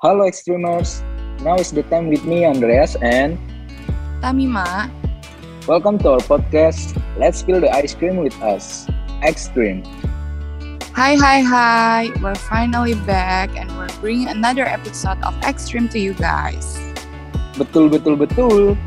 Hello Extremers, now is the time with me Andreas and Tamima. welcome to our podcast Let's Spill the Ice Cream with us, Extreme. Hi, hi, hi. We're finally back and we're bringing another episode of Extreme to you guys. Betul betul betul.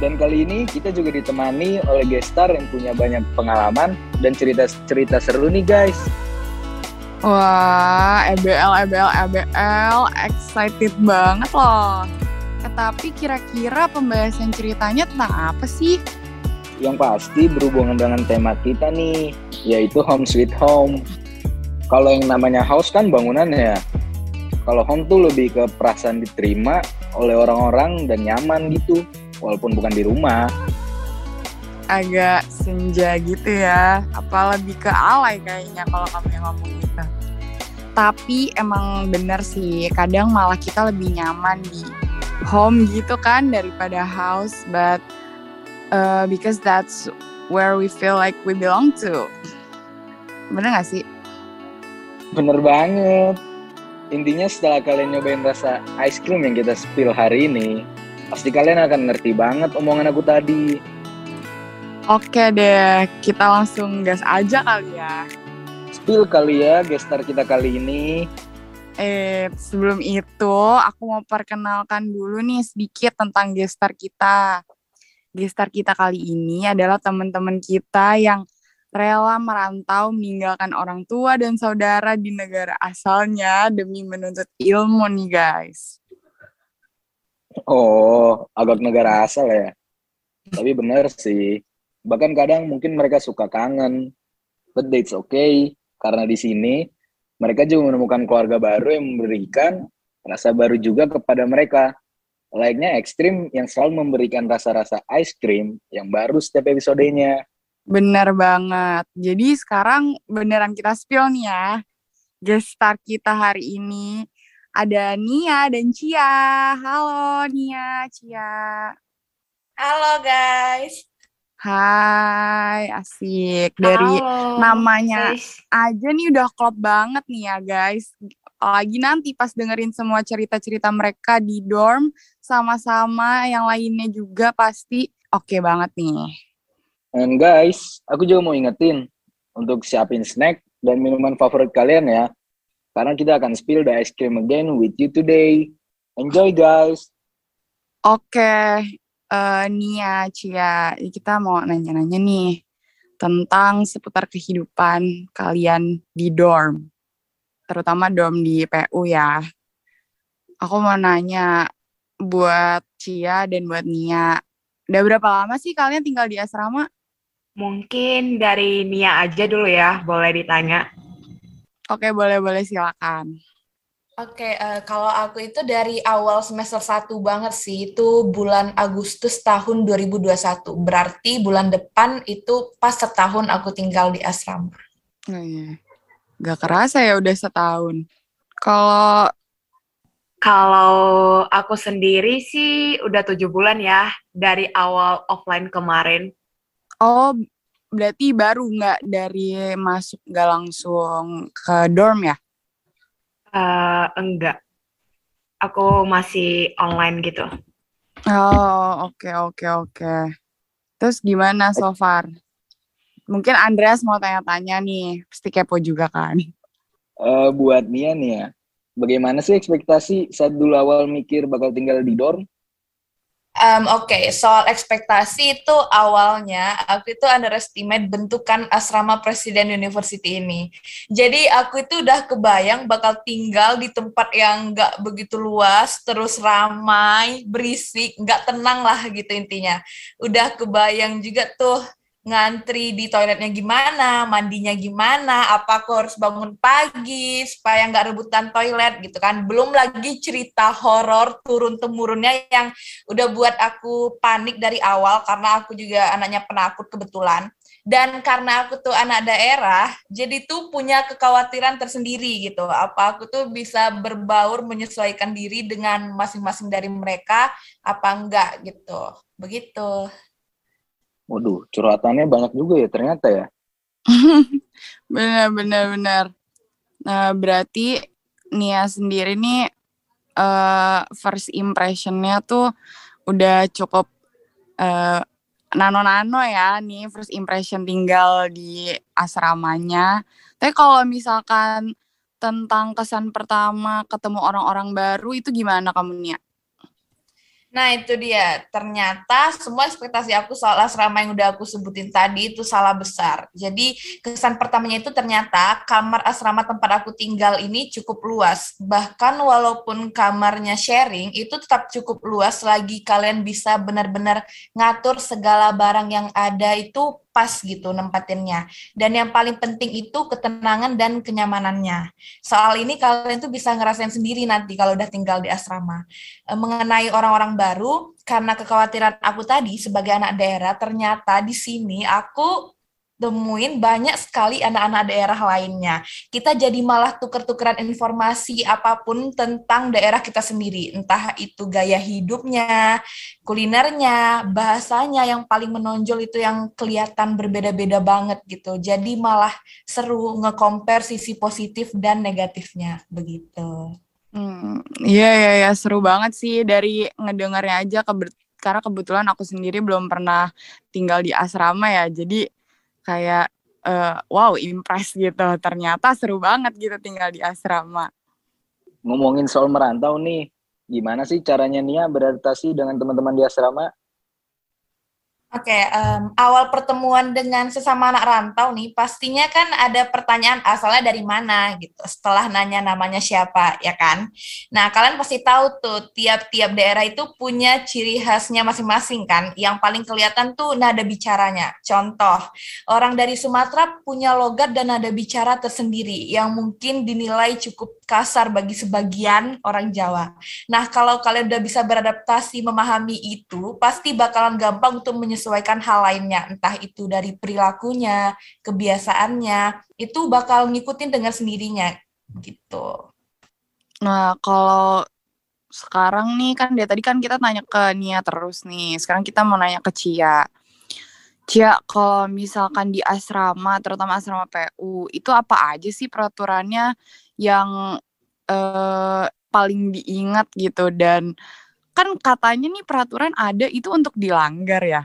Dan kali ini kita juga ditemani oleh gestar yang punya banyak pengalaman dan cerita-cerita seru nih guys. Wah, EBL, EBL, EBL, excited banget loh. Eh, tapi kira-kira pembahasan ceritanya tentang apa sih? Yang pasti berhubungan dengan tema kita nih, yaitu home sweet home. Kalau yang namanya house kan bangunan ya. Kalau home tuh lebih ke perasaan diterima oleh orang-orang dan nyaman gitu, walaupun bukan di rumah. Agak senja gitu ya. Apa lebih ke alay kayaknya kalau kamu yang ngomong gitu. Tapi emang bener sih, kadang malah kita lebih nyaman di home gitu kan daripada house. But uh, because that's where we feel like we belong to. Bener gak sih? Bener banget. Intinya setelah kalian nyobain rasa ice cream yang kita spill hari ini, pasti kalian akan ngerti banget omongan aku tadi. Oke deh, kita langsung gas aja kali ya. Spill kali ya gestar kita kali ini. Eh, sebelum itu aku mau perkenalkan dulu nih sedikit tentang gestar kita. Gestar kita kali ini adalah teman-teman kita yang rela merantau meninggalkan orang tua dan saudara di negara asalnya demi menuntut ilmu nih guys. Oh, agak negara asal ya. Tapi bener sih. Bahkan kadang mungkin mereka suka kangen. But that's okay. Karena di sini mereka juga menemukan keluarga baru yang memberikan rasa baru juga kepada mereka. Layaknya ekstrim yang selalu memberikan rasa-rasa ice cream yang baru setiap episodenya. Bener banget. Jadi sekarang beneran kita spill nih ya. Guest star kita hari ini ada Nia dan Cia. Halo Nia, Cia. Halo guys. Hai, asik. Dari Halo. namanya guys. aja nih udah klop banget nih ya guys. Lagi nanti pas dengerin semua cerita-cerita mereka di dorm sama-sama yang lainnya juga pasti oke banget nih. And guys, aku juga mau ingetin untuk siapin snack dan minuman favorit kalian ya. Karena kita akan spill the ice cream again with you today. Enjoy guys. Oke, eh, Nia, Cia, kita mau nanya-nanya nih tentang seputar kehidupan kalian di dorm, terutama dorm di PU ya. Aku mau nanya buat Cia dan buat Nia, udah berapa lama sih kalian tinggal di asrama? Mungkin dari Nia aja dulu ya, boleh ditanya. Oke, boleh-boleh silakan. Oke, eh, kalau aku itu dari awal semester 1 banget sih, itu bulan Agustus tahun 2021. Berarti bulan depan itu pas setahun aku tinggal di asrama. Oh, iya. Gak kerasa ya udah setahun. Kalau Kalau aku sendiri sih udah tujuh bulan ya, dari awal offline kemarin. Oh, berarti baru nggak dari masuk nggak langsung ke dorm ya? Eh, enggak, aku masih online gitu. Oh, oke oke oke. Terus gimana so far? Mungkin Andreas mau tanya-tanya nih, pasti kepo juga kan? Eh, buat Nia nih ya, bagaimana sih ekspektasi saat dulu awal mikir bakal tinggal di dorm? Em, Oke, soal ekspektasi itu awalnya aku itu underestimate bentukan asrama Presiden University ini. Jadi aku itu udah kebayang bakal tinggal di tempat yang nggak begitu luas, terus ramai, berisik, nggak tenang lah gitu intinya. Udah kebayang juga tuh ngantri di toiletnya gimana, mandinya gimana, apa aku harus bangun pagi supaya nggak rebutan toilet gitu kan. Belum lagi cerita horor turun temurunnya yang udah buat aku panik dari awal karena aku juga anaknya penakut kebetulan. Dan karena aku tuh anak daerah, jadi tuh punya kekhawatiran tersendiri gitu. Apa aku tuh bisa berbaur menyesuaikan diri dengan masing-masing dari mereka, apa enggak gitu. Begitu. Waduh, curhatannya banyak juga ya ternyata ya. bener bener bener. Nah berarti Nia sendiri nih uh, first impressionnya tuh udah cukup uh, nano-nano ya nih first impression tinggal di asramanya. Tapi kalau misalkan tentang kesan pertama ketemu orang-orang baru itu gimana kamu Nia? Nah itu dia, ternyata semua ekspektasi aku soal asrama yang udah aku sebutin tadi itu salah besar. Jadi kesan pertamanya itu ternyata kamar asrama tempat aku tinggal ini cukup luas. Bahkan walaupun kamarnya sharing, itu tetap cukup luas lagi kalian bisa benar-benar ngatur segala barang yang ada itu pas gitu nempatinnya. Dan yang paling penting itu ketenangan dan kenyamanannya. Soal ini kalian tuh bisa ngerasain sendiri nanti kalau udah tinggal di asrama. E, mengenai orang-orang baru, karena kekhawatiran aku tadi sebagai anak daerah, ternyata di sini aku temuin banyak sekali anak-anak daerah lainnya. Kita jadi malah tuker-tukeran informasi apa pun tentang daerah kita sendiri, entah itu gaya hidupnya, kulinernya, bahasanya yang paling menonjol itu yang kelihatan berbeda-beda banget gitu. Jadi malah seru nge-compare sisi positif dan negatifnya begitu. Hmm, iya iya ya seru banget sih dari ngedengarnya aja ke karena kebetulan aku sendiri belum pernah tinggal di asrama ya. Jadi kayak uh, wow impress gitu. Ternyata seru banget gitu tinggal di asrama. Ngomongin soal merantau nih gimana sih caranya Nia beradaptasi dengan teman-teman di asrama Oke, okay, um, awal pertemuan dengan sesama anak rantau nih, pastinya kan ada pertanyaan asalnya dari mana gitu. Setelah nanya namanya siapa, ya kan? Nah, kalian pasti tahu tuh, tiap-tiap daerah itu punya ciri khasnya masing-masing kan. Yang paling kelihatan tuh nada bicaranya. Contoh, orang dari Sumatera punya logat dan nada bicara tersendiri yang mungkin dinilai cukup kasar bagi sebagian orang Jawa. Nah, kalau kalian udah bisa beradaptasi memahami itu, pasti bakalan gampang untuk menyesuaikan hal lainnya, entah itu dari perilakunya, kebiasaannya, itu bakal ngikutin dengan sendirinya gitu. Nah, kalau sekarang nih kan dia tadi kan kita tanya ke Nia terus nih. Sekarang kita mau nanya ke Cia. Cia, kalau misalkan di asrama, terutama asrama PU, itu apa aja sih peraturannya yang uh, paling diingat gitu dan kan katanya nih peraturan ada itu untuk dilanggar ya.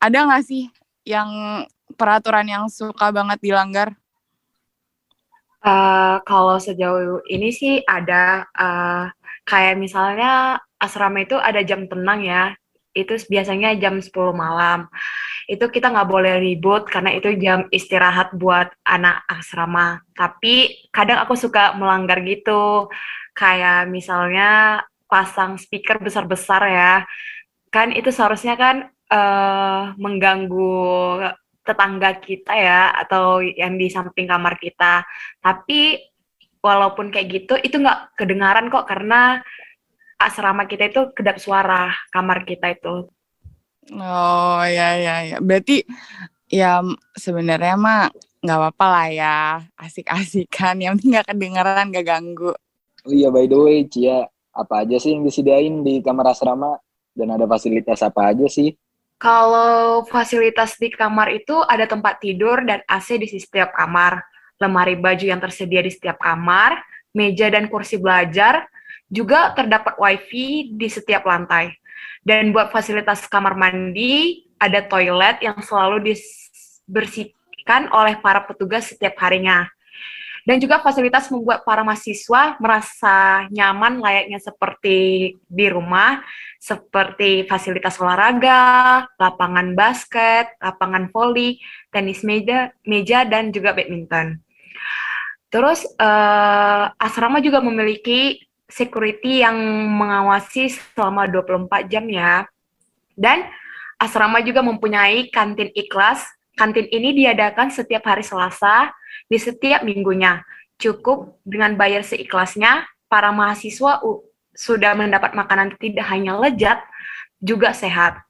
Ada nggak sih yang peraturan yang suka banget dilanggar? Uh, kalau sejauh ini sih ada uh, kayak misalnya asrama itu ada jam tenang ya itu biasanya jam 10 malam. Itu kita nggak boleh ribut karena itu jam istirahat buat anak asrama. Tapi kadang aku suka melanggar gitu. Kayak misalnya pasang speaker besar-besar ya. Kan itu seharusnya kan uh, mengganggu tetangga kita ya atau yang di samping kamar kita. Tapi walaupun kayak gitu itu nggak kedengaran kok karena asrama kita itu kedap suara kamar kita itu. Oh ya ya ya. Berarti ya sebenarnya mah nggak apa-apa lah ya asik-asikan yang penting nggak kedengeran nggak ganggu. Oh iya by the way Cia apa aja sih yang disediain di kamar asrama dan ada fasilitas apa aja sih? Kalau fasilitas di kamar itu ada tempat tidur dan AC di setiap kamar, lemari baju yang tersedia di setiap kamar, meja dan kursi belajar, juga terdapat wifi di setiap lantai. Dan buat fasilitas kamar mandi, ada toilet yang selalu dibersihkan oleh para petugas setiap harinya. Dan juga fasilitas membuat para mahasiswa merasa nyaman layaknya seperti di rumah, seperti fasilitas olahraga, lapangan basket, lapangan voli, tenis meja, meja dan juga badminton. Terus uh, asrama juga memiliki security yang mengawasi selama 24 jam ya. Dan asrama juga mempunyai kantin ikhlas. Kantin ini diadakan setiap hari Selasa di setiap minggunya. Cukup dengan bayar seikhlasnya, para mahasiswa sudah mendapat makanan tidak hanya lezat, juga sehat.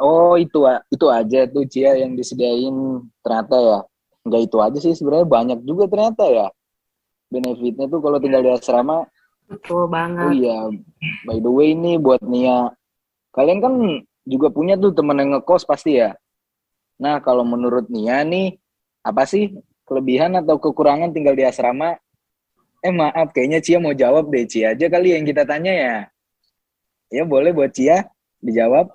Oh itu itu aja tuh Cia yang disediain ternyata ya. Enggak itu aja sih sebenarnya banyak juga ternyata ya. Benefitnya tuh kalau tinggal di asrama Betul banget. Oh iya, by the way nih buat Nia, kalian kan juga punya tuh temen yang ngekos pasti ya. Nah kalau menurut Nia nih, apa sih kelebihan atau kekurangan tinggal di asrama? Eh maaf, kayaknya Cia mau jawab deh. Cia aja kali yang kita tanya ya. Ya boleh buat Cia dijawab.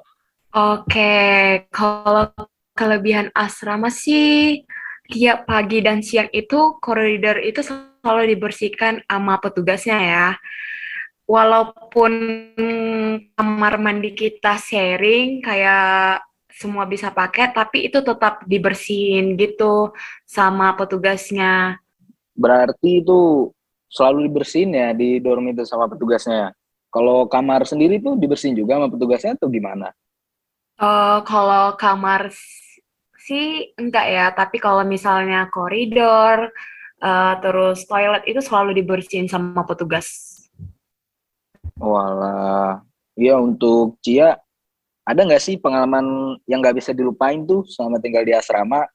Oke, kalau kelebihan asrama sih tiap pagi dan siang itu koridor itu selalu dibersihkan sama petugasnya ya. Walaupun kamar mandi kita sharing kayak semua bisa pakai, tapi itu tetap dibersihin gitu sama petugasnya. Berarti itu selalu dibersihin ya di dorm itu sama petugasnya. Kalau kamar sendiri tuh dibersihin juga sama petugasnya atau gimana? Uh, kalau kamar sih enggak ya, tapi kalau misalnya koridor, uh, terus toilet itu selalu dibersihin sama petugas. Walah, ya untuk Cia, ada nggak sih pengalaman yang nggak bisa dilupain tuh selama tinggal di asrama?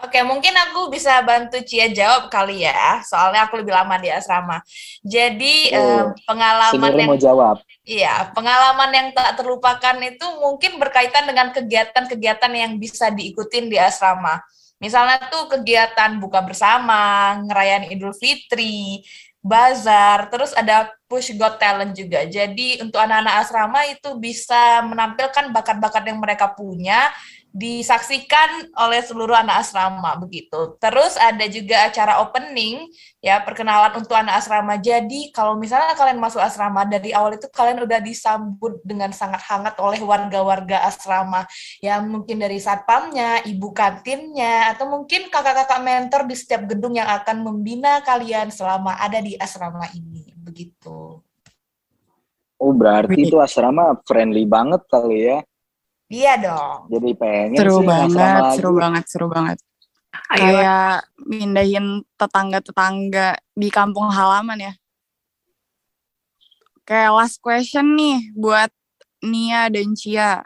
Oke, mungkin aku bisa bantu Cia jawab kali ya, soalnya aku lebih lama di asrama. Jadi oh, eh, pengalaman yang mau jawab. Iya, pengalaman yang tak terlupakan itu mungkin berkaitan dengan kegiatan-kegiatan yang bisa diikutin di asrama. Misalnya tuh kegiatan buka bersama, ngerayain Idul Fitri, bazar, terus ada push got talent juga. Jadi untuk anak-anak asrama itu bisa menampilkan bakat-bakat yang mereka punya disaksikan oleh seluruh anak asrama begitu. Terus ada juga acara opening ya perkenalan untuk anak asrama. Jadi kalau misalnya kalian masuk asrama dari awal itu kalian udah disambut dengan sangat hangat oleh warga-warga asrama ya mungkin dari satpamnya, ibu kantinnya atau mungkin kakak-kakak mentor di setiap gedung yang akan membina kalian selama ada di asrama ini begitu. Oh berarti itu asrama friendly banget kali ya Iya dong. Jadi pengen seru sih banget, seru banget, seru banget. Ayo. Kayak mindahin tetangga-tetangga di kampung halaman ya. Kayak last question nih buat Nia dan Cia.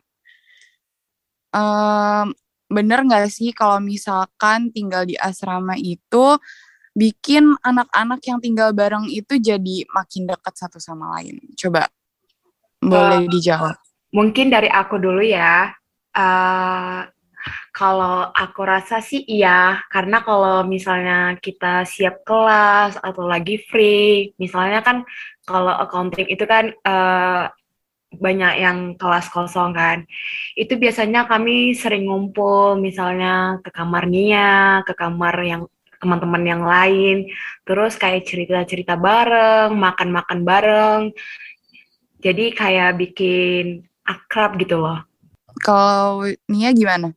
Um, bener nggak sih kalau misalkan tinggal di asrama itu bikin anak-anak yang tinggal bareng itu jadi makin dekat satu sama lain? Coba boleh uh, dijawab. Mungkin dari aku dulu ya. Uh, kalau aku rasa sih iya, karena kalau misalnya kita siap kelas atau lagi free, misalnya kan kalau accounting itu kan uh, banyak yang kelas kosong kan. Itu biasanya kami sering ngumpul misalnya ke kamar Nia, ke kamar yang teman-teman yang lain, terus kayak cerita-cerita bareng, makan-makan bareng. Jadi kayak bikin akrab gitu loh. Kalau Nia gimana?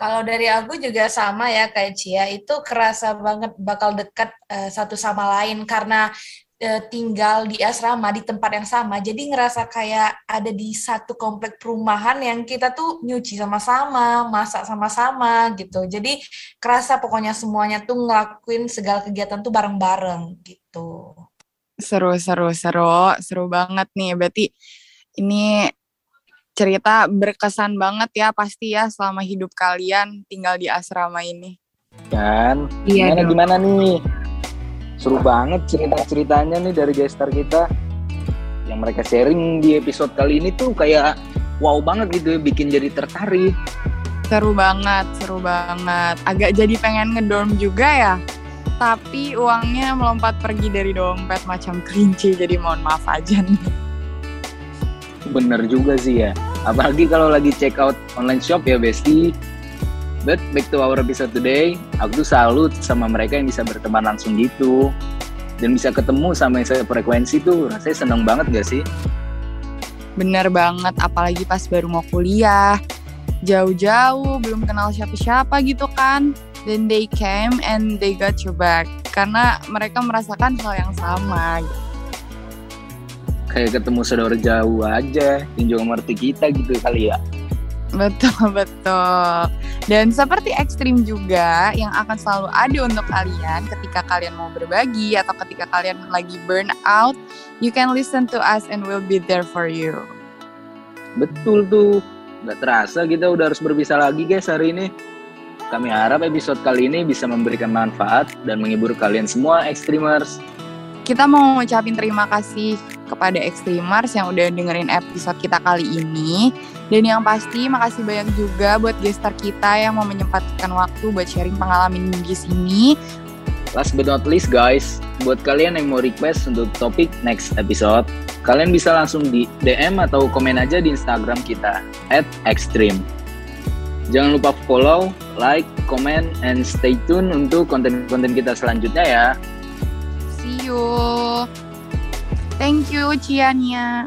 Kalau dari aku juga sama ya kayak Cia, itu kerasa banget bakal dekat uh, satu sama lain karena uh, tinggal di asrama di tempat yang sama. Jadi ngerasa kayak ada di satu komplek perumahan yang kita tuh nyuci sama-sama, masak sama-sama gitu. Jadi kerasa pokoknya semuanya tuh ngelakuin segala kegiatan tuh bareng-bareng gitu. Seru, seru, seru, seru banget nih. Berarti ini cerita berkesan banget ya pasti ya selama hidup kalian tinggal di asrama ini. Kan? Iya gimana, gimana nih? Seru banget cerita-ceritanya nih dari gestar kita. Yang mereka sharing di episode kali ini tuh kayak wow banget gitu ya, bikin jadi tertarik. Seru banget, seru banget. Agak jadi pengen ngedorm juga ya. Tapi uangnya melompat pergi dari dompet macam kelinci, jadi mohon maaf aja nih. Bener juga sih ya apalagi kalau lagi check out online shop ya Besti. But back to our episode today aku tuh salut sama mereka yang bisa berteman langsung gitu. Dan bisa ketemu sama yang saya frekuensi tuh rasanya seneng banget gak sih? Bener banget apalagi pas baru mau kuliah. Jauh-jauh belum kenal siapa-siapa gitu kan. Then they came and they got your back. Karena mereka merasakan hal yang sama. gitu kayak ketemu saudara jauh aja yang juga ngerti kita gitu kali ya Betul, betul. Dan seperti ekstrim juga yang akan selalu ada untuk kalian ketika kalian mau berbagi atau ketika kalian lagi burn out, you can listen to us and we'll be there for you. Betul tuh. Gak terasa kita udah harus berpisah lagi guys hari ini. Kami harap episode kali ini bisa memberikan manfaat dan menghibur kalian semua ekstrimers. Kita mau ngucapin terima kasih kepada Extremers yang udah dengerin episode kita kali ini. Dan yang pasti makasih banyak juga buat gestar kita yang mau menyempatkan waktu buat sharing pengalaman di sini. Last but not least guys, buat kalian yang mau request untuk topik next episode, kalian bisa langsung di DM atau komen aja di Instagram kita at extreme. Jangan lupa follow, like, comment, and stay tune untuk konten-konten kita selanjutnya ya. You. Thank you, Ciania.